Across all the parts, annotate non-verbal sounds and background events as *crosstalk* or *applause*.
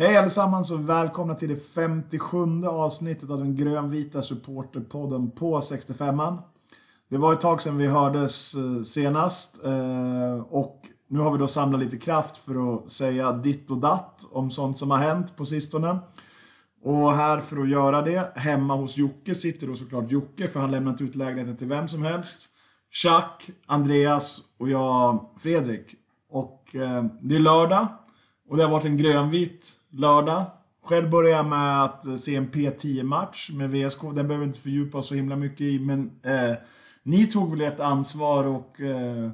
Hej allesammans och välkomna till det 57 avsnittet av den grönvita supporterpodden på 65an. Det var ett tag sedan vi hördes eh, senast eh, och nu har vi då samlat lite kraft för att säga ditt och datt om sånt som har hänt på sistone. Och här för att göra det, hemma hos Jocke, sitter då såklart Jocke för han lämnat ut lägenheten till vem som helst. Chuck, Andreas och jag, Fredrik. Och eh, det är lördag. Och det har varit en grönvit lördag. Själv börjar jag med att se en P10-match med VSK. Den behöver inte fördjupa oss så himla mycket i, men eh, ni tog väl ert ansvar och eh,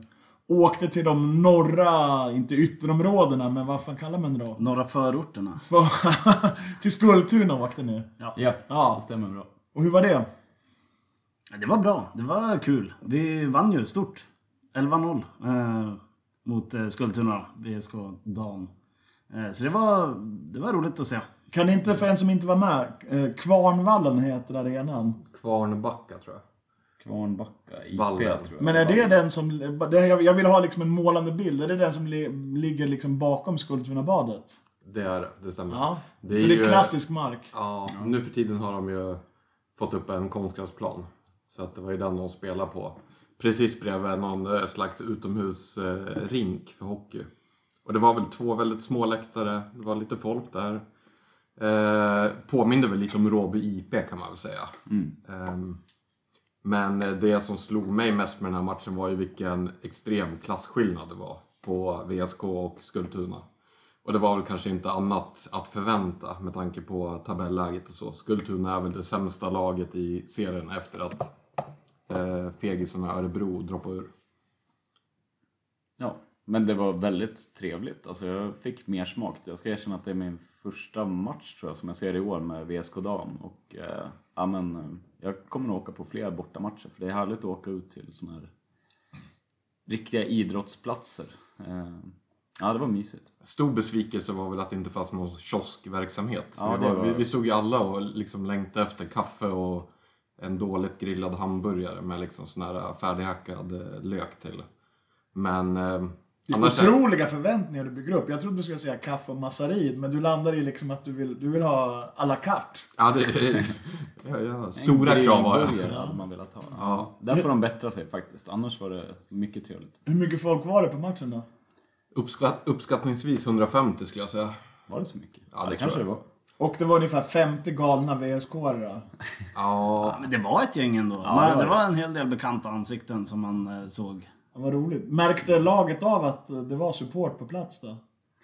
åkte till de norra, inte ytterområdena, men vad fan kallar man det då? Norra förorterna. För, *laughs* till Skultuna åkte ni. Ja. Ja, Ja. det stämmer bra. Och hur var det? Det var bra. Det var kul. Vi vann ju stort. 11-0 eh, mot eh, Skultuna, VSK dam. Eh, så det var, det var roligt att se. Kan inte, för en som inte var med, eh, Kvarnvallen heter arenan. Kvarnbacka tror jag. Kvarnbacka, IP Vallen. tror jag. Men är det den som... Det, jag jag vill ha liksom en målande bild. Är det den som li, ligger liksom bakom Skultunabadet? Det är det, det stämmer. Ja. Det är så det är ju- klassisk mark. Ja, nu för tiden har de ju fått upp en konstgräsplan. Så att det var ju den de spelade på. Precis bredvid någon eh, slags utomhusrink för hockey. Och det var väl två väldigt små läktare, det var lite folk där. Eh, påminner väl lite om Råby IP kan man väl säga. Men eh, det som slog mig mest med den här matchen var ju vilken extrem klasskillnad det var på VSK och Skultuna. Och det var väl kanske inte annat att förvänta med tanke på tabelläget och så. Skultuna är väl det sämsta laget i serien efter att eh, fegisarna Örebro droppade ur. Ja, men det var väldigt trevligt. Alltså jag fick mer smak. Jag ska erkänna att det är min första match tror jag som jag ser i år med VSK Dam. Och eh, ja, men, eh, jag kommer nog åka på fler bortamatcher för det är härligt att åka ut till såna här riktiga idrottsplatser. Eh, ja, det var mysigt. Stor besvikelse var väl att det inte fanns någon kioskverksamhet. Ja, var, var- vi, vi stod ju alla och liksom längtade efter kaffe och en dåligt grillad hamburgare med liksom sån här färdighackad eh, lök till. Men... Eh, Det är annars- otroliga förväntningar du bygger upp. Jag trodde du skulle säga kaffe och massarin, men du landar i liksom att du vill, du vill ha à la carte. Ja, det, ja, ja, stora krav har jag. grillburgare hade man velat ha. Ja. Där får de bättra sig faktiskt. Annars var det mycket trevligt. Hur mycket folk var det på matchen då? Uppskatt, uppskattningsvis 150 skulle jag säga. Var det så mycket? Ja, det det kanske jag. det var. Och det var ungefär 50 galna VSK-are då. Ja, Ja, men det var ett gäng ändå. Ja, Man, det var det det. var en hel del bekanta ansikten som man eh, såg. Ja, vad roligt. Märkte laget av att det var support på plats då?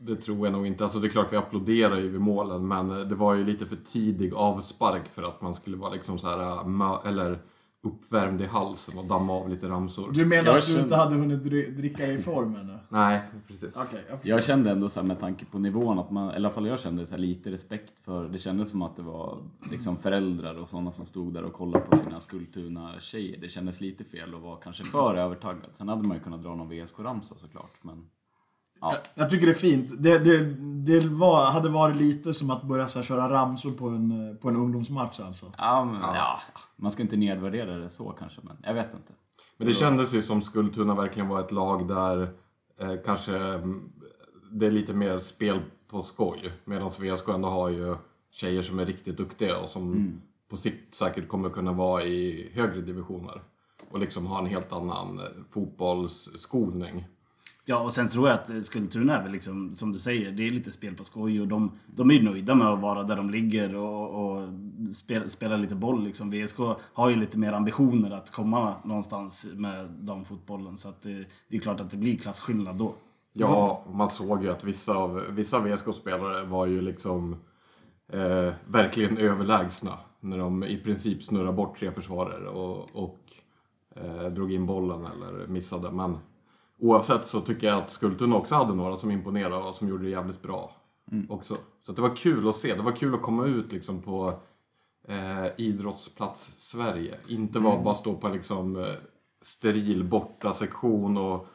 det tror jag nog inte. Alltså det är klart vi applåderar ju vid målen, men det var ju lite för tidig avspark för att man skulle vara liksom så här, äh, eller uppvärmd i halsen och damma av lite ramsor. Du menar Jag att du inte hade hunnit dri- dricka dig i form ännu? *laughs* Nej, precis. Okej, jag Jag kände ändå så här med tanke på nivån att man, i alla fall jag kände så här lite respekt för, det kändes som att det var liksom föräldrar och sådana som stod där och kollade på sina Skultuna tjejer. Det kändes lite fel och var kanske för övertaggad. Sen hade man ju kunnat dra någon VSK-ramsa såklart, men ja. Jag tycker det är fint. Det, det, det var, hade varit lite som att börja så här, köra ramsor på en, på en ungdomsmatch alltså. Ja, men, ja. man ska inte nedvärdera det så kanske, men jag vet inte. Men det kändes ju som Skultuna verkligen var ett lag där eh, kanske mm, det är lite mer spel på skoj. Medan VSK ändå har ju tjejer som är riktigt duktiga och som på sikt säkert kommer kunna vara i högre divisioner. Och liksom ha en helt annan eh, fotbollsskolning. Ja, och sen tror jag att eh, Skultuna är väl liksom, som du säger, det är lite spel på skoj och de, de är ju nöjda med att vara där de ligger och, och spela, spela lite boll liksom. VSK har ju lite mer ambitioner att komma någonstans med damfotbollen så att det, det är klart att det blir klasskillnad då. Ja, man såg ju att vissa av vissa VSK-spelare var ju liksom eh, verkligen överlägsna. När de i princip snurrade bort tre försvarare och, och eh, drog in bollen eller missade. Men oavsett så tycker jag att Skultuna också hade några som imponerade och som gjorde det jävligt bra. Också. Så det var kul att se. Det var kul att komma ut liksom på eh, idrottsplats Sverige. Inte bara, bara stå på liksom, eh, steril borta sektion och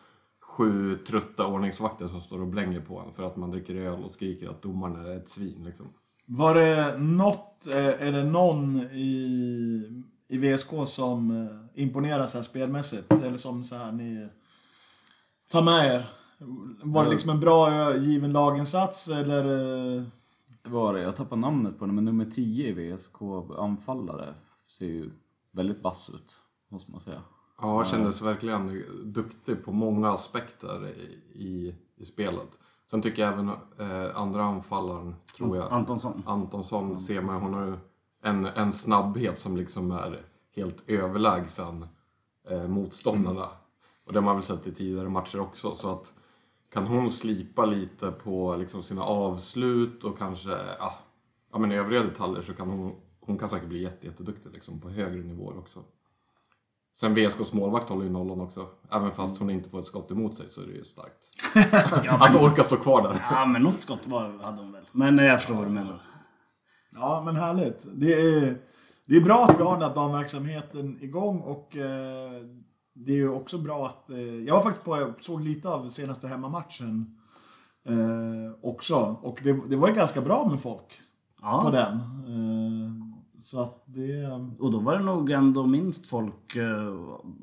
sju trötta ordningsvakter som står och blänger på en för att man dricker öl och skriker att domaren är ett svin. Liksom. Var det något, eh, eller någon i, i VSK som eh, imponerar så här spelmässigt? Eller som så här ni tar med er? Var det liksom en bra given laginsats eller? eh, var det? Jag tappar namnet på den, men nummer 10 i VSK, anfallare, ser ju väldigt vass ut, måste man säga. Ja, kändes verkligen duktig på många aspekter i, i, spelet. Sen tycker jag även eh, andra anfallaren, tror jag, Antonsson. Antonsson ser man, hon har ju en, en snabbhet som liksom är helt överlägsen eh, motståndarna. Och det har man väl sett i tidigare matcher också. Så att kan hon slipa lite på liksom sina avslut och kanske ja, ja, men övriga detaljer så kan hon, hon kan säkert bli jätte, jätteduktig liksom, på högre nivåer också. Sen VSKs målvakt håller ju nollan också. Även fast hon inte får ett skott emot sig så är det ju starkt. *laughs* Att orka stå kvar där. Ja, men något skott var, hade hon väl. Men jag förstår vad du menar. Ja, men härligt. Det är, det är bra att vi har den här damverksamheten igång och eh, det är ju också bra att... Eh, jag var faktiskt på, jag såg lite av senaste hemmamatchen eh, också. Och det, det var ju ganska bra med folk på Ja, den. Eh, så att det... och då var det nog ändå minst folk eh,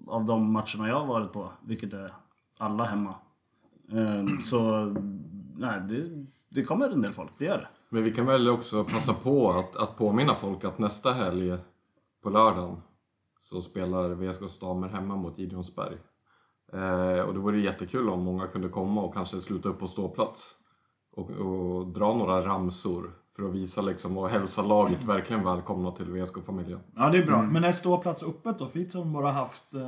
av de matcherna jag har varit på. Vilket är alla hemma. Eh, så, nej, det, det kommer en del folk. Det gör det. Men vi kan väl också passa på att, att påminna folk att nästa helg på lördagen så spelar VSKs damer hemma mot Gideonsberg. Eh, och det vore jättekul om många kunde komma och kanske sluta upp på ståplats. Och, och dra några ramsor för att visa liksom och hälsa laget verkligen välkomna till VSK-familjen. Ja, det är bra. Men är ståplats öppet då? Fitz har bara haft eh,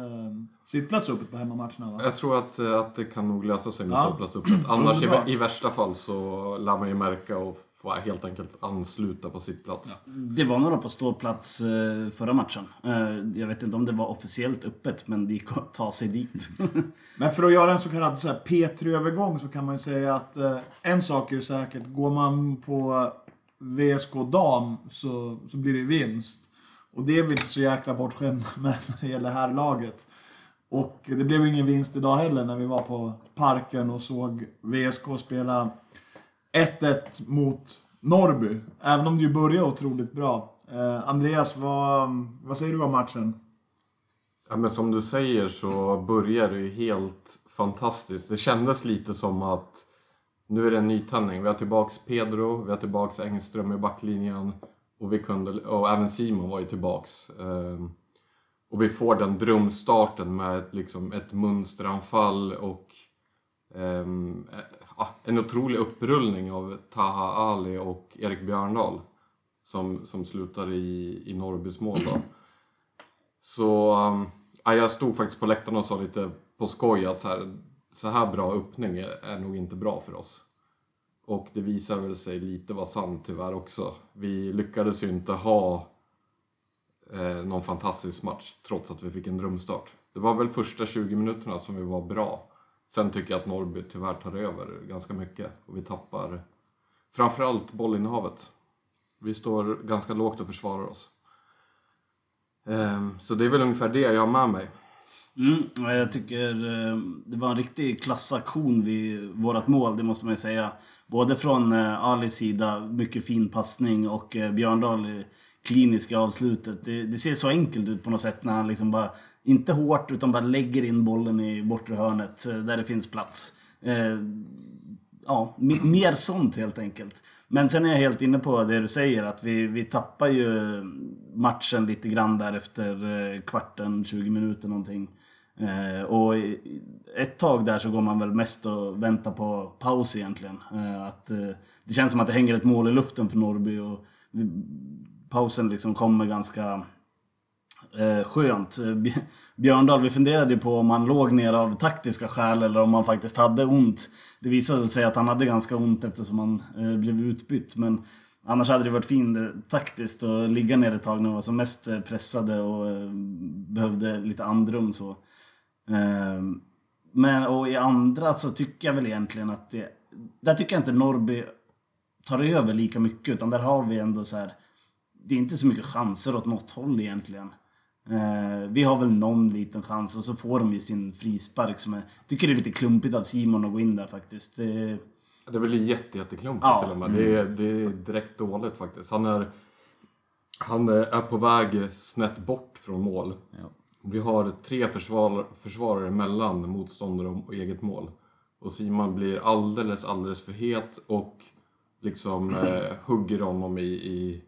sittplats öppet på hemmamatcherna va? Jag tror att, att det kan nog lösa sig med Ja. ståplats öppet. *clears throat* Annars i, i värsta fall så lär man ju märka och få helt enkelt ansluta på sittplats. Det var några på ståplats eh, förra matchen. Eh, jag vet inte om det var officiellt öppet, men det gick att ta sig dit. *laughs* Men för att göra en så kallad så här P3-övergång så kan man ju säga att eh, en sak är ju säkert. Går man på VSK dam så, så blir det vinst. Och det är vi inte så jäkla bortskämda *laughs* med när det gäller här laget. Och det blev ingen vinst idag heller när vi var på Parken och såg VSK spela 1-1 mot Norrby. Även om det ju började otroligt bra. Eh, Andreas, vad, vad säger du om matchen? Ja, men som du säger så börjar det ju helt fantastiskt. Det kändes lite som att nu är det en nytändning. Vi har tillbaks Pedro, vi har tillbaks Engström i backlinjen och, vi kunde, och även Simon var ju tillbaks. Eh, Och vi får den drömstarten med ett, liksom, ett mönsteranfall och eh, en otrolig upprullning av Taha Ali och Erik Björndal som, som slutar i, i Norrbys mål då. Så um, ja, jag stod faktiskt på läktaren och sa lite på skoj att så här, så här bra öppning är, är nog inte bra för oss. Och det visar väl sig lite vara sant tyvärr också. Vi lyckades ju inte ha eh, någon fantastisk match trots att vi fick en drömstart. Det var väl första 20 minuterna som vi var bra. Sen tycker jag att Norrby tyvärr tar över ganska mycket och vi tappar framförallt bollinnehavet. Vi står ganska lågt och försvarar oss. Ehm, så det är väl ungefär det jag har med mig. Mm, jag tycker ehm, det var en riktig klassaktion vid vårt mål, det måste man ju säga. Både från eh, Alis sida, mycket fin passning och eh, Björndal i kliniska avslutet. Det, det ser så enkelt ut på något sätt när han liksom bara, inte hårt, utan bara lägger in bollen i bortre hörnet eh, där det finns plats. Eh, ja, mer sånt helt enkelt. Men sen är jag helt inne på det du säger att vi, vi tappar ju matchen lite grann där efter eh, kvarten, 20 minuter någonting. Eh, och ett tag där så går man väl mest och väntar på paus egentligen. Eh, att, eh, det känns som att det hänger ett mål i luften för Norrby och vi, pausen liksom kommer ganska Eh, skönt. Eh, Björndal, vi funderade ju på om han låg ner av taktiska skäl eller om han faktiskt hade ont. Det visade sig att han hade ganska ont eftersom han eh, blev utbytt. Men annars hade det varit fint eh, taktiskt att ligga ner ett tag när vi var som mest eh, pressade och eh, behövde lite andrum. Så. Eh, men och i andra så tycker jag väl egentligen att det... Där tycker jag inte Norrby tar över lika mycket utan där har vi ändå så här det är inte så mycket chanser åt något håll egentligen. Eh, vi har väl någon liten chans och så får de ju sin frispark som är... tycker det är lite klumpigt av Simon att gå in där faktiskt. Eh, Det är väl jätte, jätteklumpigt Ja. till och med. Det, är, det är direkt dåligt faktiskt. Han är, han är på väg snett bort från mål. Ja. Vi har tre försvar, försvarare mellan motståndare och eget mål. Och Simon blir alldeles, alldeles för het och liksom eh, hugger honom i, i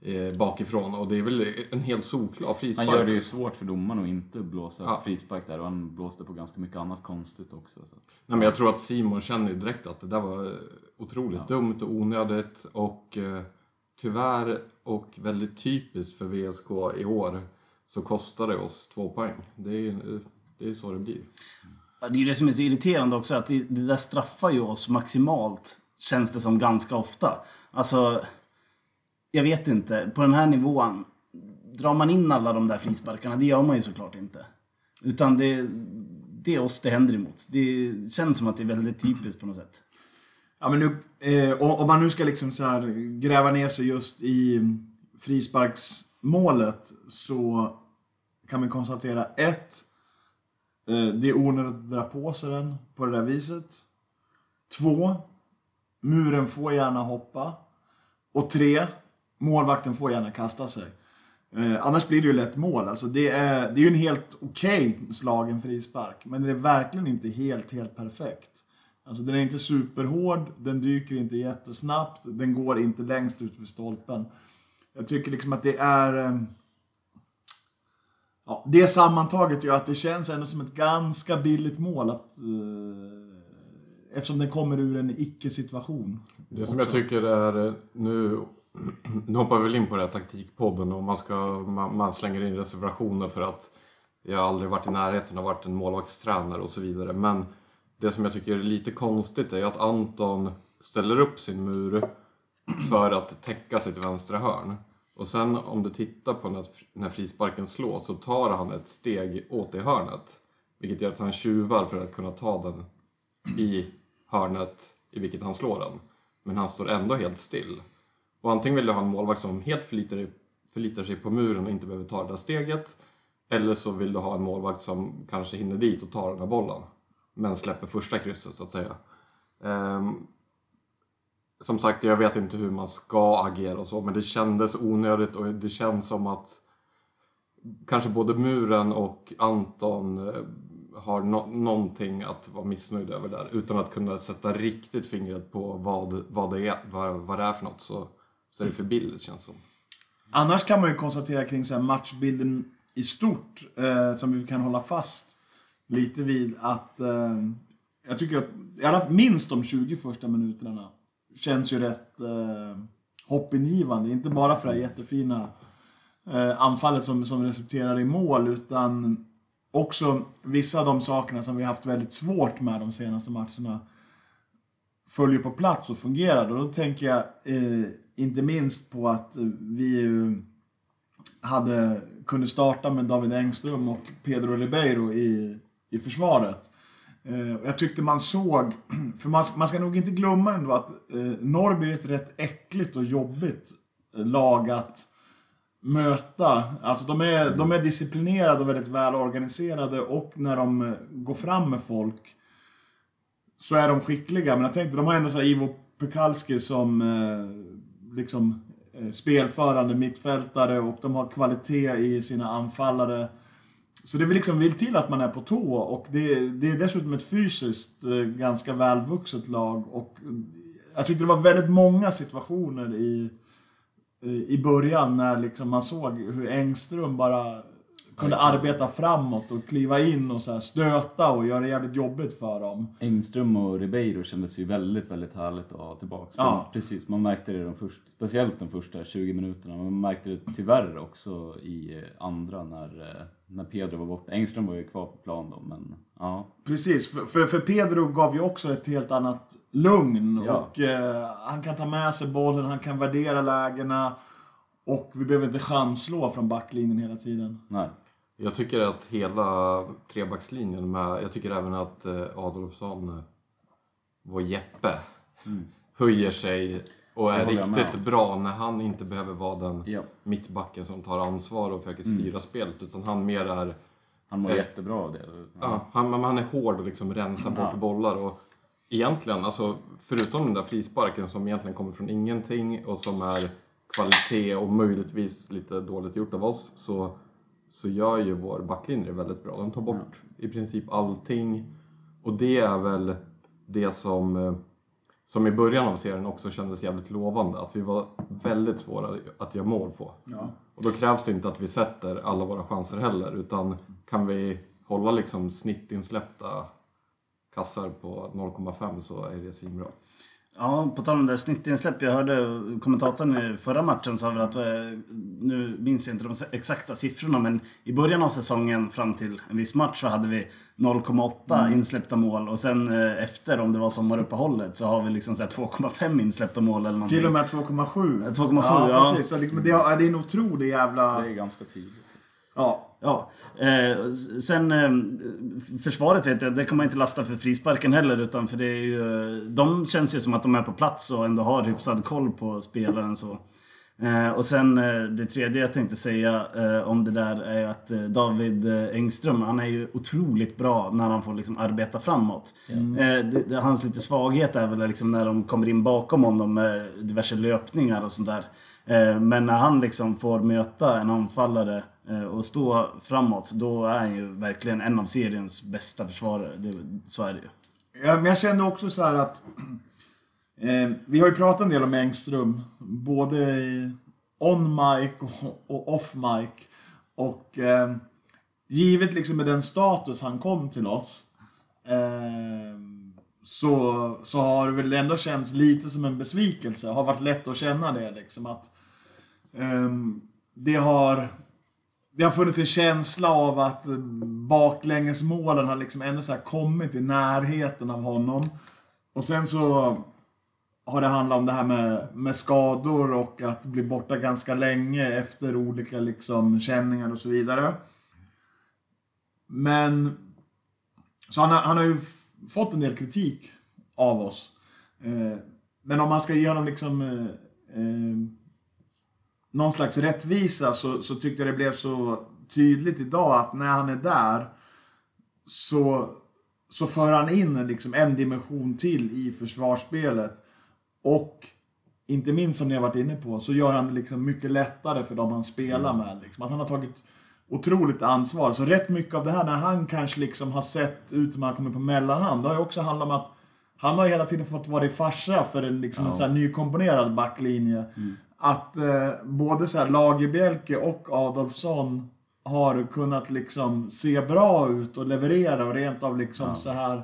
eh, bakifrån. Och det är väl en helt solklar Han frispark. gör det ju svårt för domaren att inte blåsa Ja. frispark där och han blåste på ganska mycket annat konstigt också. Så Nej, men jag tror att Simon känner ju direkt att det där var otroligt dumt och onödigt och eh, tyvärr och väldigt typiskt för VSK i år så kostar det oss två poäng. Det är det är så det blir. Ja, Det är ju det som är så irriterande också, att det, det där straffar ju oss maximalt, känns det som ganska ofta. Alltså, jag vet inte. På den här nivån, drar man in alla de där frisparkarna? Det gör man ju såklart inte. Utan det, det är oss det händer emot. Det känns som att det är väldigt typiskt på något sätt. Ja, men nu, eh, om man nu ska liksom så här gräva ner sig just i frisparksmålet så kan man konstatera ett, eh, det är onödigt att dra på sig den på det där viset. Två, muren får gärna hoppa. Och tre, målvakten får gärna kasta sig. Eh, annars blir det ju lätt mål. Alltså det, är, det är ju en helt okej slagen frispark. Men det är verkligen inte helt, helt perfekt. Alltså den är inte superhård, den dyker inte jättesnabbt, den går inte längst ut vid stolpen. Jag tycker liksom att det är... eh, Ja, det sammantaget gör att det känns ändå som ett ganska billigt mål att... Eh, eftersom den kommer ur en icke-situation. Det som jag tycker är eh, nu... Nu hoppar vi väl in på den här taktikpodden och man, ska, man, man slänger in reservationer för att jag aldrig varit i närheten av varit en målvaktstränare och så vidare. Men det som jag tycker är lite konstigt är att Anton ställer upp sin mur för att täcka sitt vänstra hörn. Och sen om du tittar på när, när frisparken slås så tar han ett steg åt det hörnet. Vilket gör att han tjuvar för att kunna ta den i hörnet i vilket han slår den. Men han står ändå helt still. Och antingen vill du ha en målvakt som helt förlitar, förlitar sig på muren och inte behöver ta det där steget. Eller så vill du ha en målvakt som kanske hinner dit och tar den här bollen. Men släpper första krysset så att säga. Um, som sagt, jag vet inte hur man ska agera och så, men det kändes onödigt och det känns som att kanske både muren och Anton eh, har no- någonting att vara missnöjd över där. Utan att kunna sätta riktigt fingret på vad, vad, det, är, vad, vad det är för något så, så är det för billigt känns som. Annars kan man ju konstatera kring så här matchbilden i stort, eh, som vi kan hålla fast lite vid, att eh, jag tycker att i alla fall minst de 20 första minuterna känns ju rätt eh, hoppingivande. Inte bara för det här jättefina eh, anfallet som, som resulterar i mål, utan också vissa av de sakerna som vi haft väldigt svårt med de senaste matcherna följer på plats och fungerar. Och då tänker jag eh, inte minst på att vi ju hade, kunde starta med David Engström och Pedro Ribeiro i, i försvaret. Eh, och jag tyckte man såg, *clears throat* för man, man ska nog inte glömma ändå att eh, Norrby är ett rätt äckligt och jobbigt eh, lag att möta. Alltså de är, de är disciplinerade och väldigt välorganiserade och när de eh, går fram med folk så är de skickliga. Men jag tänkte, de har ändå så här Ivo Pekalski som eh, liksom eh, spelförande mittfältare och de har kvalitet i sina anfallare. Så det vill liksom vill till att man är på tå och det, det är dessutom ett fysiskt eh, ganska välvuxet lag och eh, jag tyckte det var väldigt många situationer i, i i början när liksom man såg hur Engström bara kunde arbeta framåt och kliva in och så stöta och göra det jävligt jobbigt för dem. Engström och Ribeiro kändes ju väldigt, väldigt härligt att ha tillbaka. Ja. Precis, man märkte det de första, speciellt de första 20 minuterna. Man märkte det tyvärr också i eh, andra när, eh, när Pedro var borta. Engström var ju kvar på plan då, men ja. Precis, för, för, för Pedro gav ju också ett helt annat lugn. Ja. Och eh, Han kan ta med sig bollen, han kan värdera lägena. Och vi behöver inte chanslå från backlinjen hela tiden. Nej. Jag tycker att hela trebackslinjen med, jag tycker även att eh, Adolfsson, eh, vår Jeppe, höjer sig och är riktigt bra när han inte behöver vara den Ja. mittbacken som tar ansvar och försöker styra spelet. Utan han mer är, Han mår Eh. jättebra av det. ja, han, han är hård och liksom rensar bort Ja. bollar. Och egentligen, alltså, förutom den där frisparken som egentligen kommer från ingenting och som är kvalitet och möjligtvis lite dåligt gjort av oss, så, så gör ju vår backlinje väldigt bra. De tar bort i princip allting. Och det är väl det som, eh, som i början av serien också kändes jävligt lovande. Att vi var väldigt svåra att göra mål på. Ja. Och då krävs det inte att vi sätter alla våra chanser heller, utan kan vi hålla liksom snittinsläppta kassar på 0,5 så är det svinbra. Ja, på tal om det snittinsläpp. Jag hörde kommentatorn i förra matchen sa väl att, eh, nu minns jag inte de exakta siffrorna, men i början av säsongen fram till en viss match så hade vi 0,8 insläppta mål och sen eh, efter, om det var sommaruppehållet, så har vi liksom så här 2,5 insläppta mål eller någonting. Till och med 2,7. 2,7, ja. ja. precis. Så liksom, det, är- det är en otrolig jävla... Det är ganska tydligt. Ja. Ja. Eh, sen eh, försvaret vet jag, det kan man inte lasta för frisparken heller utan för det är ju... De känns ju som att de är på plats och ändå har hyfsad koll på spelaren så. Eh, och sen eh, det tredje jag tänkte säga eh, om det där är att eh, David eh, Engström, han är ju otroligt bra när han får liksom arbeta framåt. Eh, det, det, hans lite svaghet är väl liksom när de kommer in bakom honom med diverse löpningar och sånt där. Eh, men när han liksom får möta en anfallare eh, och stå framåt, då är han ju verkligen en av seriens bästa försvarare. Det, så är det ju. Ja, men jag känner också så här att... *clears throat* Eh, vi har ju pratat en del om Engström, både i on mic och, och off mic. Och eh, givet liksom med den status han kom till oss, eh, så, så har det väl ändå känts lite som en besvikelse. Har varit lätt att känna det liksom att... um, det har... Det har funnits en känsla av att baklängesmålen har liksom ändå så här kommit i närheten av honom. Och sen så har det handlat om det här med, med skador och att bli borta ganska länge efter olika liksom känningar och så vidare. Men... Så han han har ju fått en del kritik av oss. Eh, men om man ska ge honom liksom... Eh, eh, någon slags rättvisa så, så tyckte jag det blev så tydligt idag att när han är där så, så för han in liksom, en dimension till i försvarsspelet. Och inte minst som ni har varit inne på, så gör han det liksom mycket lättare för dem han spelar med. Liksom. Att han har tagit otroligt ansvar. Så rätt mycket av det här när han kanske liksom har sett ut som han kommer på mellanhand, det har ju också handlat om att han har hela tiden fått vara i farsa för en, liksom en så här nykomponerad backlinje. Att eh, både så här Lagerbielke och Adolfsson har kunnat liksom se bra ut och leverera och rent av liksom så här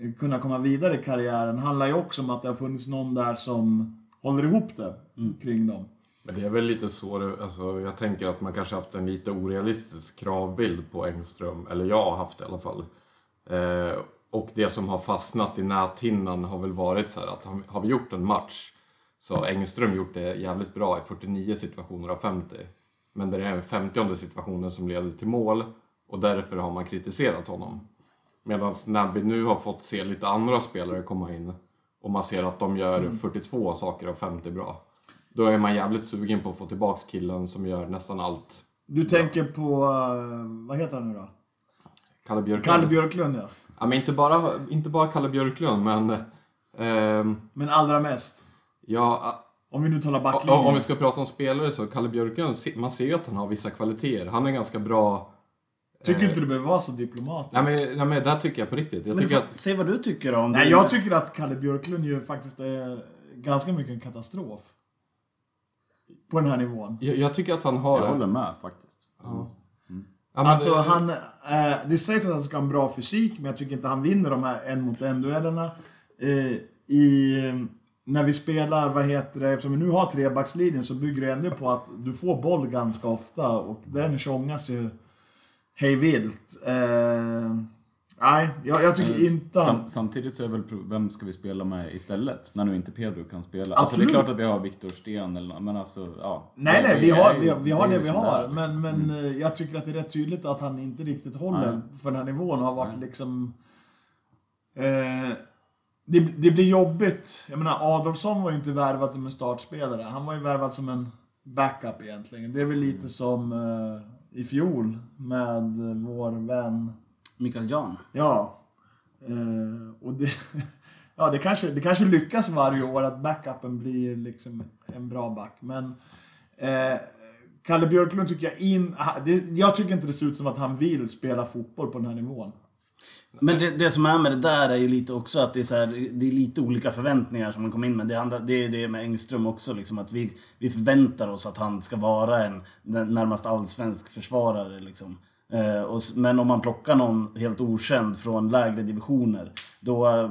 eh, kunna komma vidare i karriären. handlar ju också om att det har funnits någon där som håller ihop det kring dem. Men det är väl lite så, det- alltså, jag tänker att man kanske haft en lite orealistisk kravbild på Engström, eller jag har haft det i alla fall. Eh, och det som har fastnat i näthinnan har väl varit så här att har- har vi gjort en match så har Engström gjort det jävligt bra i 49 situationer av 50. Men det är den 50 situationen som leder till mål och därför har man kritiserat honom. Medan när vi nu har fått se lite andra spelare komma in och man ser att de gör 42 saker av 50 bra. Då är man jävligt sugen på att få tillbaks killen som gör nästan allt. Du tänker på, eh, vad heter han nu då? Kalle Björklund. Kalle Björklund ja. Ja, men inte bara, inte bara Kalle Björklund, men... ehm, Men allra mest. ja, Om vi nu talar o- backlinje. om vi ska prata om spelare så Kalle Björklund, se- man ser ju att han har vissa kvaliteter. Han är ganska bra... Tycker inte du behöver vara så diplomatisk. Nej men, nej, men där tycker jag på riktigt. Jag Men tycker får, att... Säg vad du tycker om Nej, det. jag tycker att Kalle Björklund ju faktiskt är ganska mycket en katastrof. På den här nivån. Jag, jag tycker att han har... Jag håller med faktiskt. Ja, men Alltså det- han... Eh, det sägs att han ska ha en bra fysik, men jag tycker inte han vinner de här en mot en duellerna. Eh, I... När vi spelar, vad heter det, eftersom vi nu har trebackslinjen så bygger det ändå på att du får boll ganska ofta och den tjongas ju hej vilt. Eh, nej, jag, jag tycker inte han... Sam, samtidigt så är väl vem ska vi spela med istället? När nu inte Pedro kan spela. Alltså det är Absolut. klart att vi har Viktor Sten eller men alltså ja. Nej, nej, vi har, vi, vi har det vi har. Men, men eh, jag tycker att det är rätt tydligt att han inte riktigt håller Nej. för den här nivån och har varit liksom... Eh, det, det blir jobbigt. Jag menar, Adolfsson var ju inte värvad som en startspelare. Han var ju värvad som en backup egentligen. Det är väl lite som eh, i fjol med eh, vår vän... Mikael Jan. Ja. Eh, och det, *laughs* ja, det kanske, det kanske lyckas varje år att backupen blir liksom en bra back. Men eh, Kalle Björklund tycker jag in... Det, jag tycker inte det ser ut som att han vill spela fotboll på den här nivån. Men det, det som är med det där är ju lite också att det är, så här, det är lite olika förväntningar som man kommer in med. Det, andra, det är det med Engström också, liksom, att vi, vi förväntar oss att han ska vara en närmast allsvensk försvarare. Liksom. Eh, och, men om man plockar någon helt okänd från lägre divisioner, då, eh,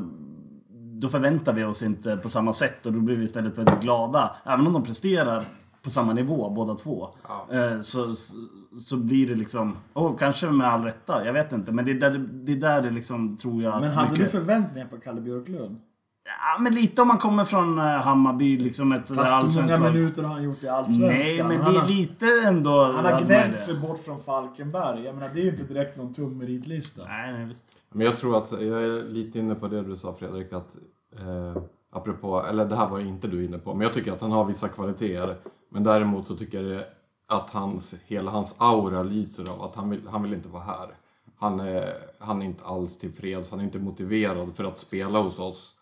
då förväntar vi oss inte på samma sätt och då blir vi istället väldigt glada. Även om de presterar på samma nivå båda två. Eh, så, så, så blir det liksom, oh, kanske med all rätta, jag vet inte. Men det är där det, är där det liksom tror jag Men hade du mycket- förväntningar på Kalle Björklund? Ja, men lite om man kommer från eh, Hammarby, liksom ett Fast hur allsvenskt många minuter har han gjort i Allsvenskan? Nej, men han det är lite ändå... Han har gnällt sig bort från Falkenberg. Jag menar, det är ju inte direkt någon tung meritlista. Nej, nej, visst. Men jag tror att, jag är lite inne på det du sa Fredrik, att eh, apropå, eller det här var inte du inne på, men jag tycker att han har vissa kvaliteter. Men däremot så tycker jag att hans, hela hans aura lyser av att han vill, han vill inte vara här. Han är, han är inte alls tillfreds, han är inte motiverad för att spela hos oss.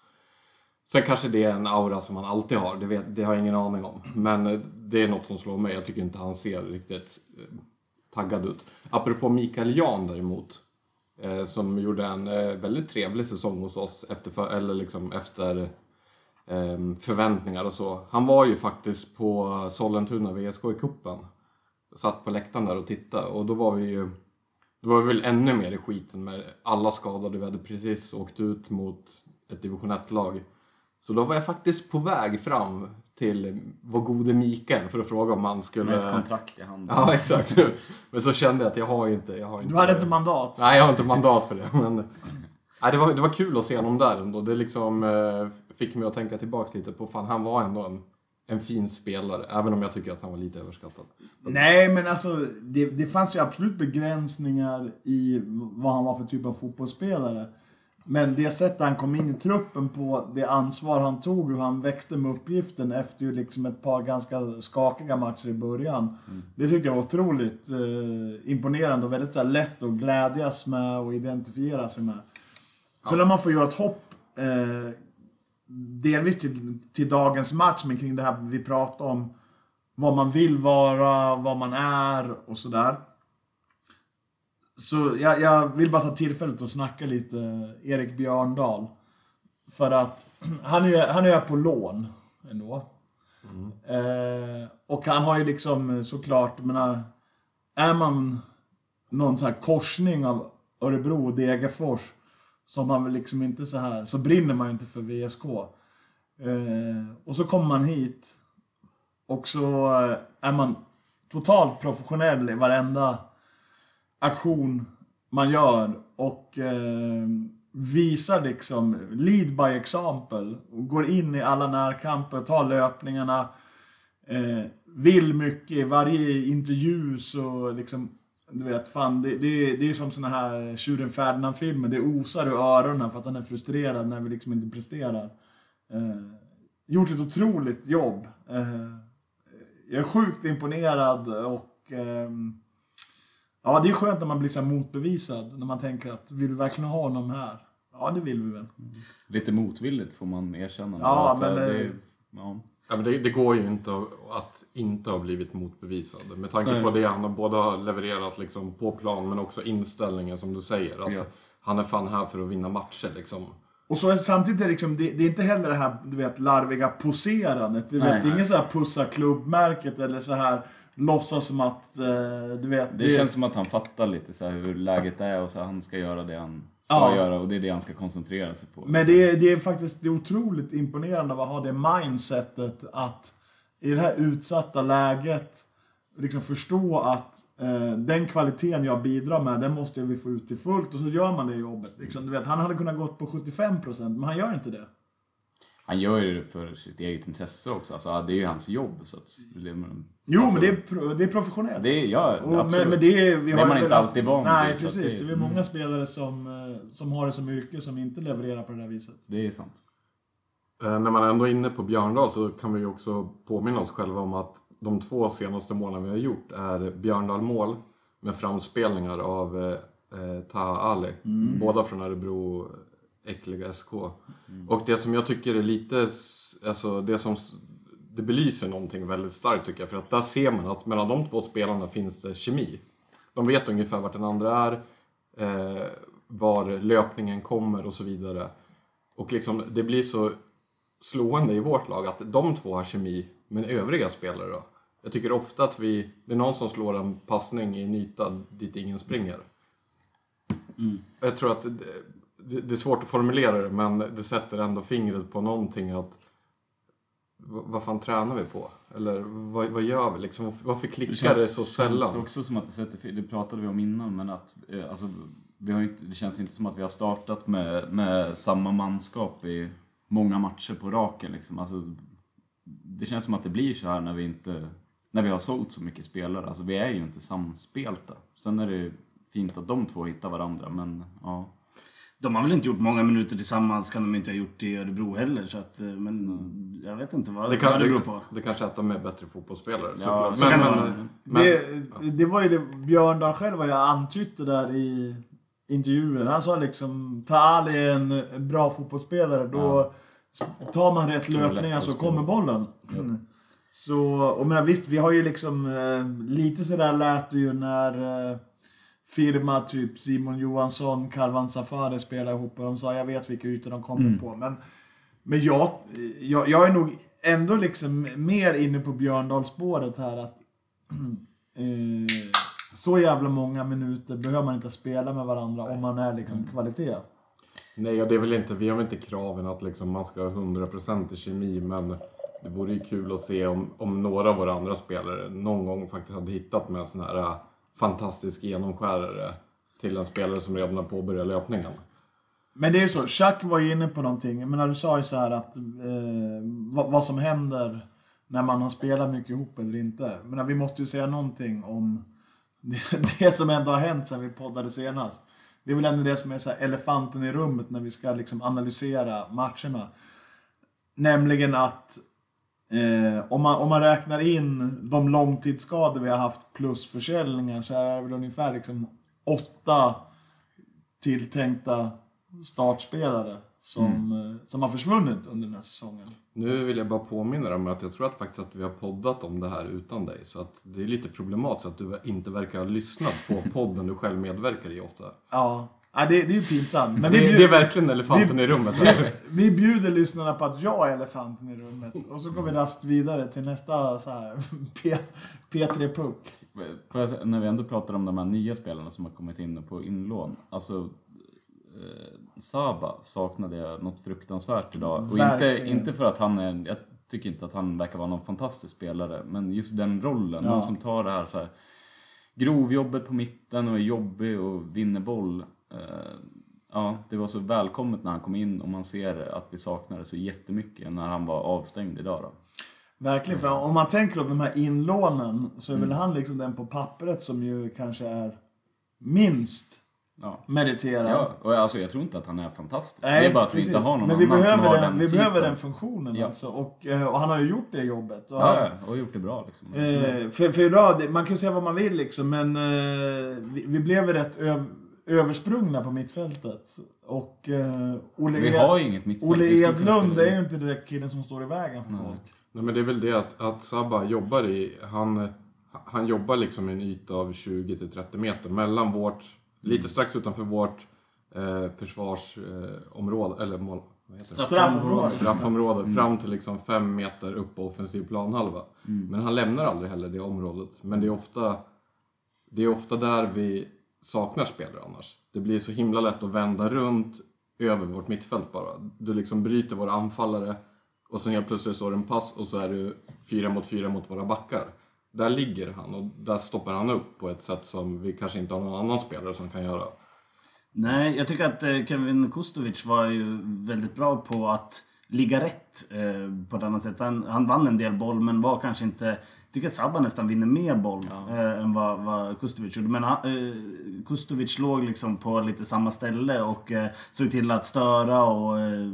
Sen kanske det är en aura som han alltid har, det, vet, det har jag ingen aning om. Men eh, det är något som slår mig, jag tycker inte han ser riktigt eh, taggad ut. Apropå Mikael Jan däremot, eh, som gjorde en eh, väldigt trevlig säsong hos oss efter, för, eller liksom efter eh, förväntningar och så. Han var ju faktiskt på Sollentuna VSK i kuppen Satt på läktaren där och tittade och då var vi ju då var vi väl ännu mer i skiten med alla skadade. Vi hade precis åkt ut mot ett division 1-lag. Så då var jag faktiskt på väg fram till vår gode Mikael för att fråga om han skulle... Med ett kontrakt i handen. Ja, exakt. Men så kände jag att jag har inte... Jag har inte Du hade inte mandat. Nej, jag har inte mandat för det. Men, nej, det, var, det var kul att se honom där ändå. Det liksom eh, fick mig att tänka tillbaka lite på fan, han var ändå en, en fin spelare. Även om jag tycker att han var lite överskattad. Nej, men alltså det, det fanns ju absolut begränsningar i vad han var för typ av fotbollsspelare. Men det sättet han kom in i truppen på, det ansvar han tog, hur han växte med uppgiften efter ju liksom ett par ganska skakiga matcher i början. Det tyckte jag var otroligt eh, imponerande och väldigt så här, lätt att glädjas med och identifiera sig med. Sen när man får göra ett hopp, eh, delvis till, till dagens match, men kring det här vi pratade om, vad man vill vara, vad man är och sådär. Så jag, jag vill bara ta tillfället och snacka lite Erik Björndal. För att *clears throat* han är, han är på lån ändå. Eh, och han har ju liksom eh, såklart, menar, är man någon sån här korsning av Örebro och Degerfors så man väl liksom inte så här, så brinner man ju inte för VSK. Eh, och så kommer man hit och så eh, är man totalt professionell i varenda aktion man gör och eh, visar liksom, lead by example. Och går in i alla närkamper, tar löpningarna. Eh, vill mycket, i varje intervju så liksom, du vet, fan det, det, det är som såna här Tjuren Ferdinand-filmer. Det osar ur öronen för att han är frustrerad när vi liksom inte presterar. Eh, gjort ett otroligt jobb. Eh, jag är sjukt imponerad och eh, ja, det är skönt när man blir så motbevisad. När man tänker att vill vi verkligen ha honom här? Ja, det vill vi väl. Lite motvilligt får man erkänna. Ja, Att, men, eh, det, ja. Ja, men det, det går ju inte att, inte ha blivit motbevisad. Med tanke Nej. på det han har både har levererat liksom på plan men också inställningen som du säger. Att Ja. Han är fan här för att vinna matcher liksom. Och så är, samtidigt är det, liksom, det, det är inte heller det här du vet, larviga poserandet. Du vet, Nej, det är nej. ingen så här pussa klubbmärket eller så här låtsas som att, eh, du vet... Det känns som att han fattar lite så hur läget är och så han ska göra det han ska Ja. göra och det är det han ska koncentrera sig på. Men det är, det är faktiskt det är otroligt imponerande att ha det mindsetet att i det här utsatta läget liksom förstå att eh, den kvaliteten jag bidrar med, den måste vi få ut till fullt och så gör man det jobbet. Liksom, du vet, han hade kunnat gått på 75% men han gör inte det. Han gör ju det för sitt eget intresse också. Alltså, det är ju hans jobb. Så att, det, Jo, alltså, men det är, det är professionellt. det är, ja, Och, absolut. men, men det är, vi Det har är man inte haft- alltid van vid, Nej, precis. det Det är- är många spelare som, eh, som har det som yrke som inte levererar på det där viset. det är sant. Eh, när man ändå är inne på Björndal så kan vi ju också påminna oss själva om att de två senaste målen vi har gjort är Björndal-mål med framspelningar av eh, eh, Taha Ali. Båda från Örebro äckliga SK. Och det som jag tycker är lite, alltså det som det belyser någonting väldigt starkt tycker jag. För att där ser man att mellan de två spelarna finns det kemi. De vet ungefär vart den andra är. Eh, var löpningen kommer och så vidare. Och liksom, det blir så slående i vårt lag att de två har kemi, men övriga spelare då? Jag tycker ofta att vi, det är någon som slår en passning i en yta dit ingen springer. Jag tror att det, det det är svårt att formulera det, men det sätter ändå fingret på någonting att vad fan tränar vi på? Eller vad, vad gör vi liksom? Varför klickar det, så sällan? känns också som att det sätter fel. Det pratade vi om innan, men att eh, alltså, vi har inte, det känns inte som att vi har startat med, med samma manskap i många matcher på raken. Liksom. Alltså, det känns som att det blir så här när vi inte när vi har sålt så mycket spelare. Alltså, vi är ju inte samspelta. Sen är det ju fint att de två hittar varandra, men ja. De har väl inte gjort många minuter tillsammans, kan de inte ha gjort i Örebro heller. Så att, eh, men jag vet inte vad Det, det, kan, vad det beror det, på. det kanske är att de är bättre fotbollsspelare. Ja, så men, det men, men, Det, det var ju det Björndal själv vad jag antydde där i intervjuer. Han sa liksom, ta Ali är en bra fotbollsspelare, då tar man rätt löpningar så kommer bollen. Mm. Så, och men visst, vi har ju liksom eh, lite sådär lät det ju när eh, firma typ Simon Johansson, Karvan Safari spelade ihop och de sa jag vet vilka ytor de kommer på. Men, men jag, jag, jag är nog ändå liksom mer inne på Björndalsspåret här att *clears throat* eh, så jävla många minuter behöver man inte spela med varandra om man är liksom kvalitet. nej, och det är väl inte, vi har väl inte kraven att liksom man ska ha 100% i kemi, men det vore ju kul att se om, om några av våra andra spelare någon gång faktiskt hade hittat med en sån här äh, fantastisk genomskärare till en spelare som redan har påbörjat löpningen. Men det är ju så, Chuck var ju inne på någonting. Men du sa ju så här att eh, vad, vad som händer när man har spelat mycket ihop eller inte. Men vi måste ju säga någonting om det, *laughs* det som ändå har hänt sen vi poddade senast. Det är väl ändå det som är så här elefanten i rummet när vi ska liksom analysera matcherna. Nämligen att eh, om, man, om man räknar in de långtidsskador vi har haft plus försäljningar så är det väl ungefär liksom åtta tilltänkta startspelare som, eh, som har försvunnit under den här säsongen. Nu vill jag bara påminna dig om att jag tror att faktiskt att vi har poddat om det här utan dig. Så att det är lite problematiskt att du inte verkar ha lyssnat på *laughs* podden du själv medverkar i ofta. Ja, ja det, det är ju pinsamt. Men Det, vi, det är bjuder, verkligen elefanten i rummet här. vi bjuder lyssnarna på att jag är elefanten i rummet. Och så går vi rast vidare till nästa så här *laughs* P- P3 Puck. Jag när vi ändå pratar om de här nya spelarna som har kommit in på inlån. Alltså, eh, Saba saknade jag något fruktansvärt idag. Och inte, inte för att han är, jag tycker inte att han verkar vara någon fantastisk spelare, men just den rollen, Ja. någon som tar det här så här grovjobbet på mitten och är jobbig och vinner boll. Eh, ja, det var så välkommet när han kom in och man ser att vi saknade så jättemycket när han var avstängd idag då. Verkligen, för om man tänker på de här inlånen så är väl han liksom den på pappret som ju kanske är minst Ja. meriterad. Ja, och alltså jag tror inte att han är fantastisk. Nej, det är bara att vi precis. inte har någon Men vi annan som behöver har den, den Vi typen. behöver den funktionen Ja. alltså. Och, eh, och han har ju gjort det jobbet. Och Ja, han, och gjort det bra liksom. Eh, för, för idag, man kan ju säga vad man vill liksom, men eh, vi, vi blev rätt öv, översprungna på mittfältet. Och eh, Olle, Vi har ju inget mittfält. Olle Edlund är ju inte direkt killen som står i vägen för folk. Nej, men det är väl det att, att Sabba jobbar i... Han, han jobbar liksom i en yta av 20-30 meter mellan vårt... Lite strax utanför vårt eh, försvarsområde, eller mål... Vad heter det? Straffområde. straffområde fram till liksom fem meter upp på offensiv planhalva. Men han lämnar aldrig heller det området. Men det är ofta, det är ofta där vi saknar spelare annars. Det blir så himla lätt att vända runt över vårt mittfält bara. Du liksom bryter våra anfallare och sen helt plötsligt så är du en pass och så är du fyra mot fyra mot våra backar. Där ligger han och där stoppar han upp på ett sätt som vi kanske inte har någon annan spelare som kan göra. Nej, jag tycker att eh, Kevin Kustovic var ju väldigt bra på att ligga rätt eh, på ett annat sätt. Han, han vann en del boll, men var kanske inte... Jag tycker att Sabba nästan vinner mer boll eh, än vad, vad Kustovic gjorde. Men eh, Kustovic låg liksom på lite samma ställe och eh, såg till att störa och... Eh,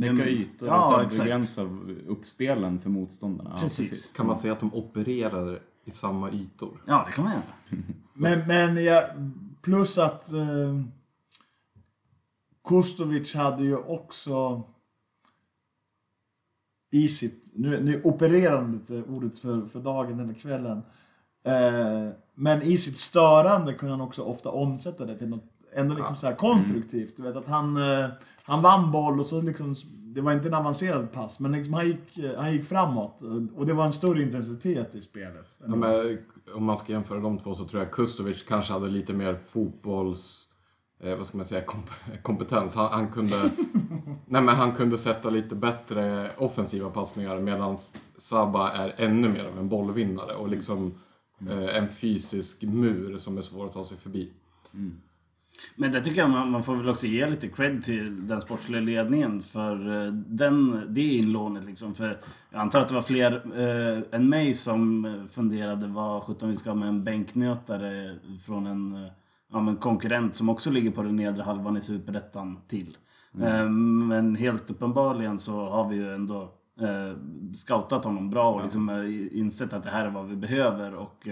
Täcka ytor och Ja, exakt. begränsa uppspelen för motståndarna. Ja, Precis. Kan man säga att de opererar i samma ytor? Ja, det kan man göra. *laughs* Men, men ja, plus att eh, Kustovic hade ju också i sitt, nu, nu opererar han lite ordet för, för dagen eller kvällen. Eh, men i sitt störande kunde han också ofta omsätta det till något ändå liksom så här konstruktivt. Du vet att han, eh, han vann boll och så liksom, det var inte en avancerad pass, men liksom han, gick, eh, han gick framåt. Och det var en större intensitet i spelet. Ja, men, om man ska jämföra de två så tror jag Kustovic kanske hade lite mer fotbolls... Eh, vad ska man säga? Komp- *laughs* kompetens. Han, han kunde... *laughs* nej men han kunde sätta lite bättre offensiva passningar medan Saba är ännu mer av en bollvinnare och liksom eh, en fysisk mur som är svår att ta sig förbi. Men det tycker jag man, man får väl också ge lite cred till den sportsliga ledningen för eh, den, det inlånet liksom. För jag antar att det var fler eh, än mig som eh, funderade vad sjutton vi ska ha med en bänknötare från en eh, ja, men konkurrent som också ligger på den nedre halvan i Superettan till. Eh, men helt uppenbarligen så har vi ju ändå eh, scoutat honom bra och liksom eh, insett att det här är vad vi behöver och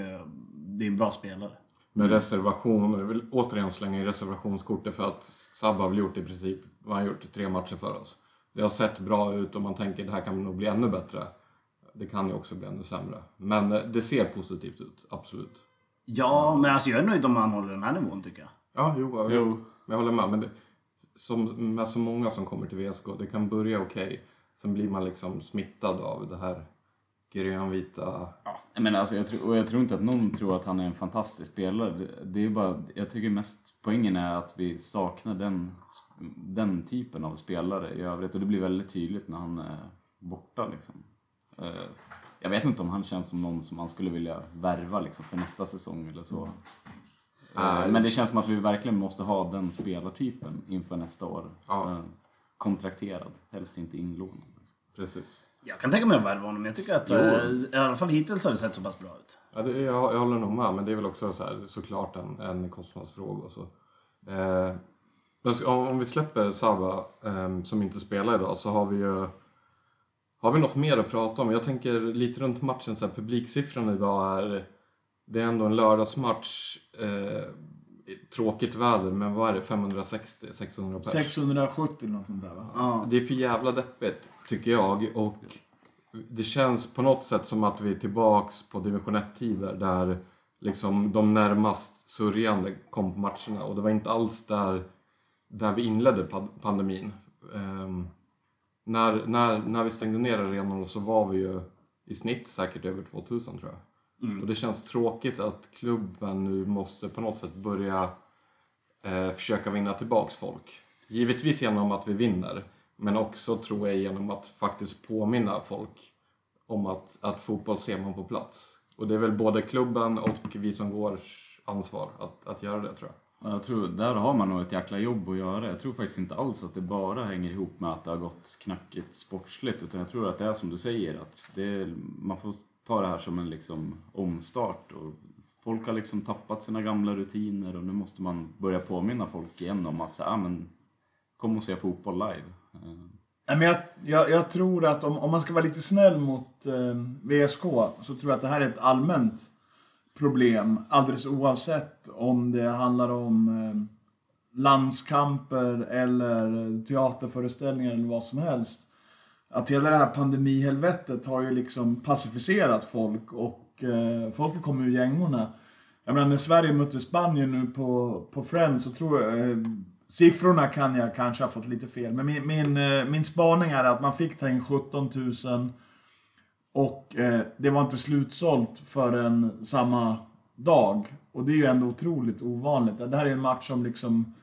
det är en bra spelare. Med reservation, jag vill återigen slänga in reservationskortet för att Sabba har väl gjort i princip vad han gjort, tre matcher för oss. Det har sett bra ut och man tänker det här kan nog bli ännu bättre. Det kan ju också bli ännu sämre. Men det ser positivt ut, absolut. Ja, men alltså jag är nöjd om han håller den här nivån tycker jag. Ja, jo, jo. Jo. Men jag håller med. Men det, som, med så många som kommer till VSK, det kan börja okej. Sen blir man liksom smittad av det här grönvita... Ja, jag menar, alltså, jag, tror, och jag tror inte att någon tror att han är en fantastisk spelare. Det, det är bara, jag tycker mest poängen är att vi saknar den, den typen av spelare i övrigt. Och det blir väldigt tydligt när han är borta. Liksom. Eh, Jag vet inte om han känns som någon som man skulle vilja värva liksom, för nästa säsong eller så. Eh, Men det känns som att vi verkligen måste ha den spelartypen inför nästa år. Ja. Eh, Kontrakterad, helst inte inlånad. Precis. Jag kan tänka mig att värva honom. Jag tycker att eh, i alla fall hittills har det sett så pass bra ut. Ja, det, jag, jag håller nog med, men det är väl också så här, såklart en, en kostnadsfråga. Och så. Eh, om vi släpper Saba, eh, som inte spelar idag, så har vi ju... Har vi något mer att prata om? Jag tänker lite runt matchen, så här, publiksiffran idag är... Det är ändå en lördagsmatch. Eh, tråkigt väder, men vad är det? 560? 600 pers? 670 eller något sånt där va? Ja. Det är för jävla deppigt, tycker jag. Och det känns på något sätt som att vi är tillbaks på division 1-tider där liksom de närmast sörjande kom på matcherna. Och det var inte alls där, där vi inledde pandemin. Ehm, när, när, när vi stängde ner arenorna så var vi ju i snitt säkert över 2000 tror jag. Och det känns tråkigt att klubben nu måste på något sätt börja eh, försöka vinna tillbaks folk. Givetvis genom att vi vinner, men också tror jag genom att faktiskt påminna folk om att, att fotboll ser man på plats. Och det är väl både klubben och vi som går ansvar att, att göra det tror jag. Jag tror, där har man nog ett jäkla jobb att göra. Jag tror faktiskt inte alls att det bara hänger ihop med att det har gått knackigt sportsligt. Utan jag tror att det är som du säger, att det man får ta det här som en liksom omstart. Och folk har liksom tappat sina gamla rutiner och nu måste man börja påminna folk igen om att så, ah, men, kom och se fotboll live. Nej, men jag, jag, jag tror att om, om man ska vara lite snäll mot eh, VSK så tror jag att det här är ett allmänt problem. Alldeles oavsett om det handlar om eh, landskamper eller teaterföreställningar eller vad som helst. Att hela det här pandemihelvetet har ju liksom pacificerat folk och eh, folk kommer ur gängorna. Jag menar när Sverige mötte Spanien nu på, på Friends så tror jag... Eh, siffrorna kan jag kanske ha fått lite fel, men min, min, eh, min spaning är att man fick ta in 17 000 och eh, det var inte slutsålt förrän samma dag. Och det är ju ändå otroligt ovanligt. Det här är en match som liksom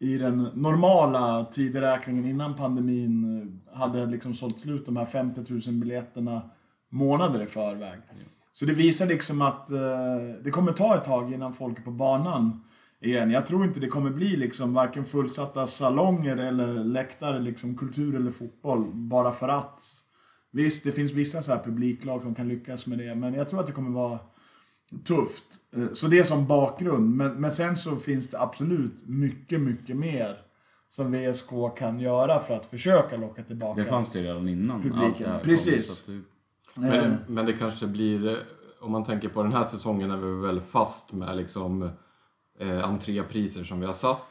i den normala tideräkningen innan pandemin eh, hade liksom sålt slut de här 50 000 biljetterna månader i förväg. Så det visar liksom att eh, det kommer ta ett tag innan folk är på banan igen. Jag tror inte det kommer bli liksom varken fullsatta salonger eller läktare, liksom kultur eller fotboll, bara för att. Visst, det finns vissa så här publiklag som kan lyckas med det, men jag tror att det kommer vara tufft. Eh, Så det är som bakgrund. Men, men sen så finns det absolut mycket, mycket mer som VSK kan göra för att försöka locka tillbaka. Det fanns det redan innan Publiken. kom, Precis. att det- Men, Eh, det- men det kanske blir, eh, om man tänker på den här säsongen är vi väl fast med liksom eh, entrépriser som vi har satt.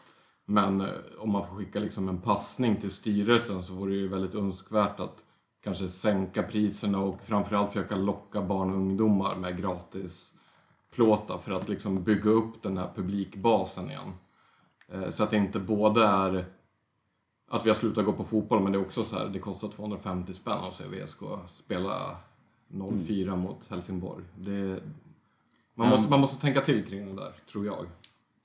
Men om man får skicka liksom en passning till styrelsen så vore det ju väldigt önskvärt att kanske sänka priserna och framförallt försöka locka barn och ungdomar med gratis plåtar för att liksom bygga upp den här publikbasen igen. Eh, Så att det inte både är att vi har slutat gå på fotboll, men det är också så här, det kostar 250 spänn att se VSK spela 0-4 mot Helsingborg. Det, man, måste, man måste tänka till kring det där, tror jag.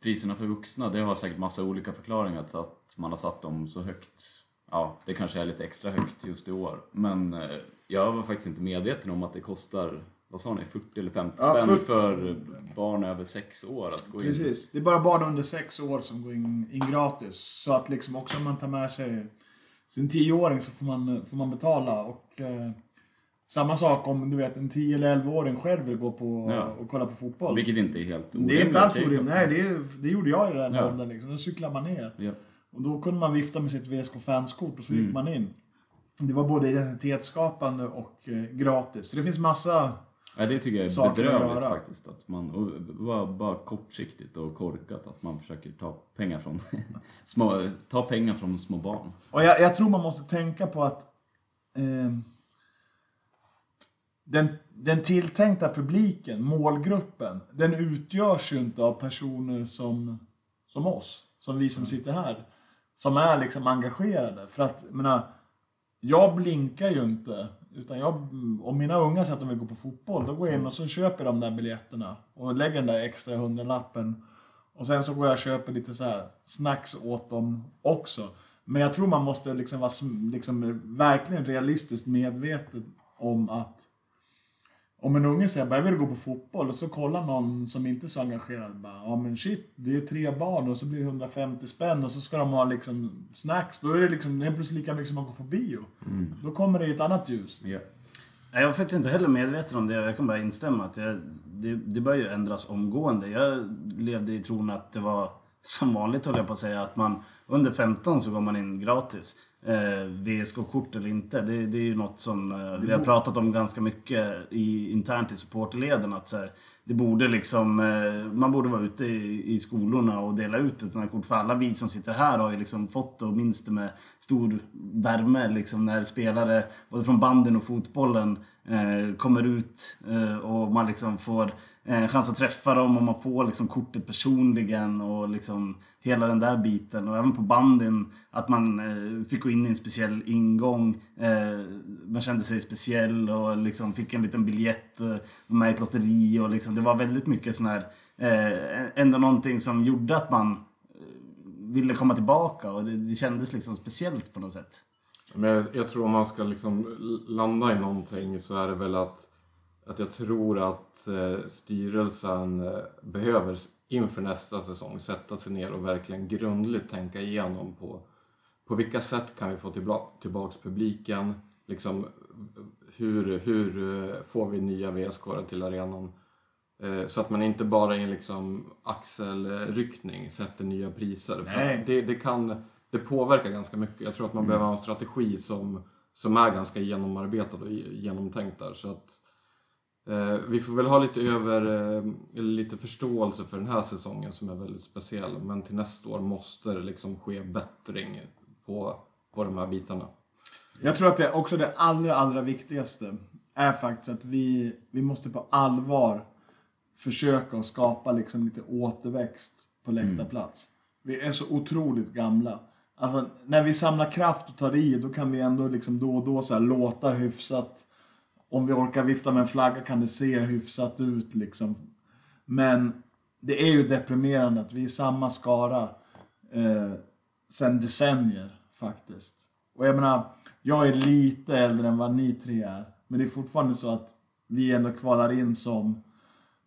Priserna för vuxna, det har säkert massa olika förklaringar till att man har satt dem så högt. Ja, det kanske är lite extra högt just i år. Men eh, jag var faktiskt inte medveten om att det kostar, vad sa ni, 40 eller 50 Ja, spänn 40. för barn över 6 år att gå in. Precis. Det är bara barn under sex år som går in, in gratis. Så att liksom också om man tar med sig sin tioåring så får man, får man betala. Och eh, samma sak om du vet en 10 eller 11-åring själv vill gå på Ja. och kolla på fotboll. Vilket inte är helt det är inte alls orimligt. Nej, det, det gjorde jag i den Ja. åldern. Liksom. Då cyklar man ner. Ja. Och då kunde man vifta med sitt VSK-fanskort och så Mm. gick man in. Det var både identitetsskapande och eh, gratis. Så det finns massa... Ja, det tycker jag är bedrövligt faktiskt. Att man, bara, bara kortsiktigt och korkat att man försöker ta pengar från *laughs* små, ta pengar från små barn. Och jag, jag tror man måste tänka på att eh, den, den tilltänkta publiken, målgruppen, den utgörs ju inte av personer som, som oss, som vi som sitter här, som är liksom engagerade. För att, jag menar, jag blinkar ju inte. Utan jag, om mina unga säger att de vill gå på fotboll, då går jag in och så köper de där biljetterna och lägger den där extra hundralappen. Och sen så går jag och köper lite så här snacks åt dem också. Men jag tror man måste liksom vara liksom verkligen realistiskt medveten om att om en unge säger att jag vill gå på fotboll och så kollar någon som inte är så engagerad bara, ja men shit, det är tre barn och så blir det 150 spänn och så ska de ha liksom snacks. Då är det liksom helt plötsligt lika mycket som att gå på bio. Då kommer det i ett annat ljus. Ja. Jag är faktiskt inte heller medveten om det. Jag kan bara instämma. Att jag, det, det bör ju ändras omgående. Jag levde i tron att det var som vanligt, höll jag på att säga, att man under 15 så går man in gratis. Eh, VSK-kort eller inte, det, det är ju något som eh, vi har pratat om ganska mycket i, internt i supporterleden. Att här, det borde liksom, eh, man borde vara ute i, i skolorna och dela ut ett sånt här kort. För alla vi som sitter här har ju liksom fått det det med stor värme. Liksom när spelare, både från banden och fotbollen, eh, kommer ut eh, och man liksom får eh, chans att träffa dem och man får liksom kortet personligen och liksom hela den där biten. Och även på bandin, att man eh, fick gå in i en speciell ingång. Eh, man kände sig speciell och liksom fick en liten biljett eh, med ett lotteri och liksom det var väldigt mycket sån här eh, ändå någonting som gjorde att man eh, ville komma tillbaka och det, det kändes liksom speciellt på något sätt. Men jag, jag tror om man ska liksom landa i någonting så är det väl att, att jag tror att eh, styrelsen eh, behöver inför nästa säsong sätta sig ner och verkligen grundligt tänka igenom på, på vilka sätt kan vi få tillbaka, tillbaks publiken, liksom hur, hur eh, får vi nya vsk till arenan? Så att man inte bara i en liksom axelryckning sätter nya priser. För det, det kan det påverkar ganska mycket. Jag tror att man behöver ha en strategi som, som är ganska genomarbetad och genomtänkt där. Så att, vi får väl ha lite över, eh, lite förståelse för den här säsongen som är väldigt speciell. Men till nästa år måste det liksom ske bättring på, på de här bitarna. Jag tror att det också det allra, allra viktigaste är faktiskt att vi, vi måste på allvar försöka att skapa liksom lite återväxt på läktarplats. Vi är så otroligt gamla. Alltså, när vi samlar kraft och tar i, då kan vi ändå liksom då och då så låta hyfsat. Om vi orkar vifta med en flagga kan det se hyfsat ut liksom. Men det är ju deprimerande att vi är samma skara eh, sen decennier faktiskt. Och jag menar, jag är lite äldre än vad ni tre är. Men det är fortfarande så att vi ändå kvalar in som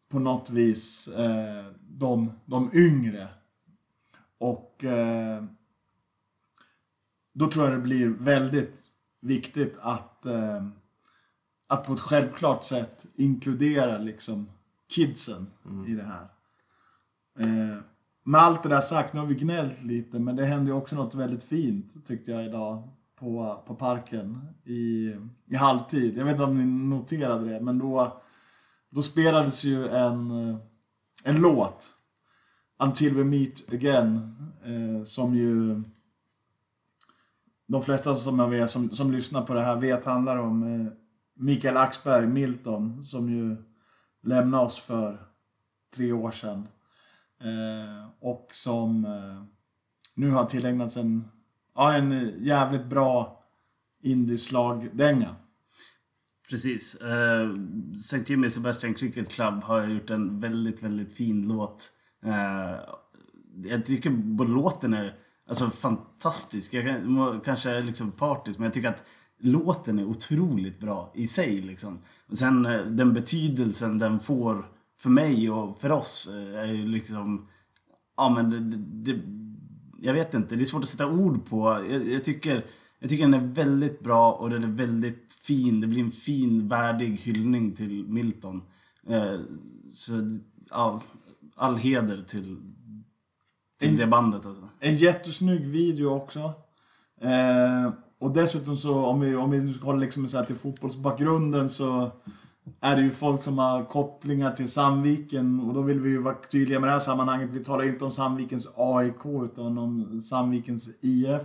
på något vis eh, de, de yngre. Och eh, då tror jag det blir väldigt viktigt att, eh, att på ett självklart sätt inkludera liksom kidsen i det här. Eh, med allt det där sagt, nu har vi gnällt lite, men det hände ju också något väldigt fint tyckte jag idag på, på parken i, i halvtid. Jag vet inte om ni noterade det, men då, då spelades ju en, eh, en låt, Until We Meet Again, eh, som ju de flesta som, jag vet, som, som lyssnar på det här vet handlar om eh, Mikael Axberg, Milton, som ju lämnade oss för tre år sedan. Eh, och som eh, nu har tillägnats en, ja, en jävligt bra indieslagdänga. Precis. Eh, St. Jimmy Sebastian Cricket Club har gjort en väldigt, väldigt fin låt. Eh, jag tycker både låten är alltså, fantastisk. Jag kan, kanske är liksom partisk, men jag tycker att låten är otroligt bra i sig. Liksom. Och sen uh, den betydelsen den får för mig och för oss är ju liksom... Ja men det, det, Jag vet inte, det är svårt att sätta ord på. Jag, jag tycker... Jag tycker den är väldigt bra och den är väldigt fin. Det blir en fin, värdig hyllning till Milton. Eh, så, ja, all heder till, till En- det bandet alltså. En jättesnygg video också. Eh, och dessutom så, om vi, om vi nu ska hålla liksom så här till fotbollsbakgrunden så är det ju folk som har kopplingar till Sandviken och då vill vi ju vara tydliga med det här sammanhanget. Vi talar ju inte om Sandvikens AIK utan om Sandvikens IF.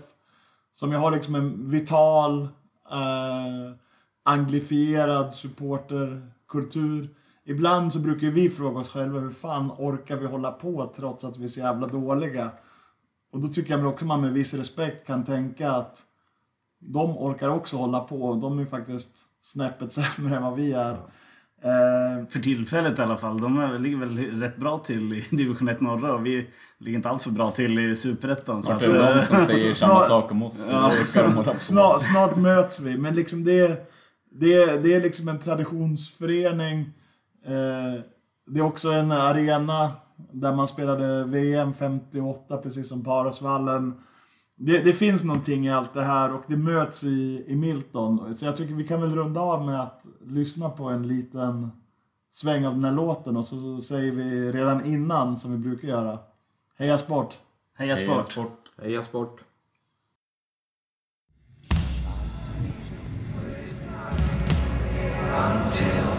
Som ju har liksom en vital, eh, anglifierad supporterkultur. Ibland så brukar ju vi fråga oss själva hur fan orkar vi hålla på trots att vi är så jävla dåliga. Och då tycker jag väl också man med viss respekt kan tänka att de orkar också hålla på. De är faktiskt snäppet *laughs* sämre än vad vi är. Eh, För tillfället i alla fall. De är, ligger väl rätt bra till i *laughs* division 1 norra och vi ligger inte alls för bra till i superettan. Så att, För de eh, som säger *laughs* samma Snart- sak om oss. Ja, de snart, snart möts vi, men liksom det, det, det är liksom en traditionsförening. Eh, det är också en arena där man spelade VM 58, precis som Parosvallen. Det, det finns någonting i allt det här och det möts i, i Milton. Så jag tycker vi kan väl runda av med att lyssna på en liten sväng av den här låten och så, så säger vi redan innan, som vi brukar göra, Heja Sport! Heja Heja sport! sport. Heja sport! until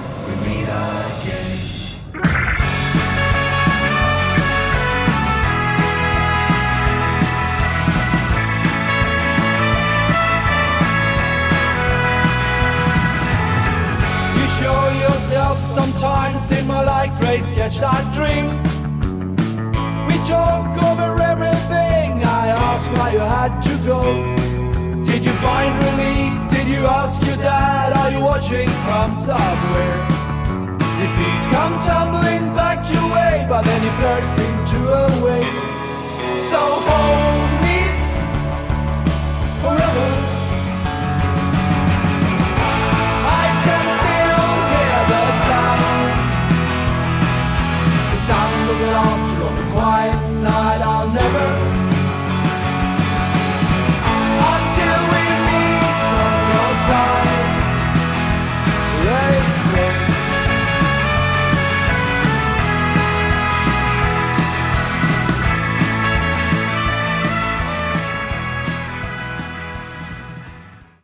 light grey sketched out dreams. We talk over everything. I ask why you had to go. Did you find relief? Did you ask your dad? Are you watching from somewhere? Did peace come tumbling back your way? But then you burst into a wave. So hold me forever.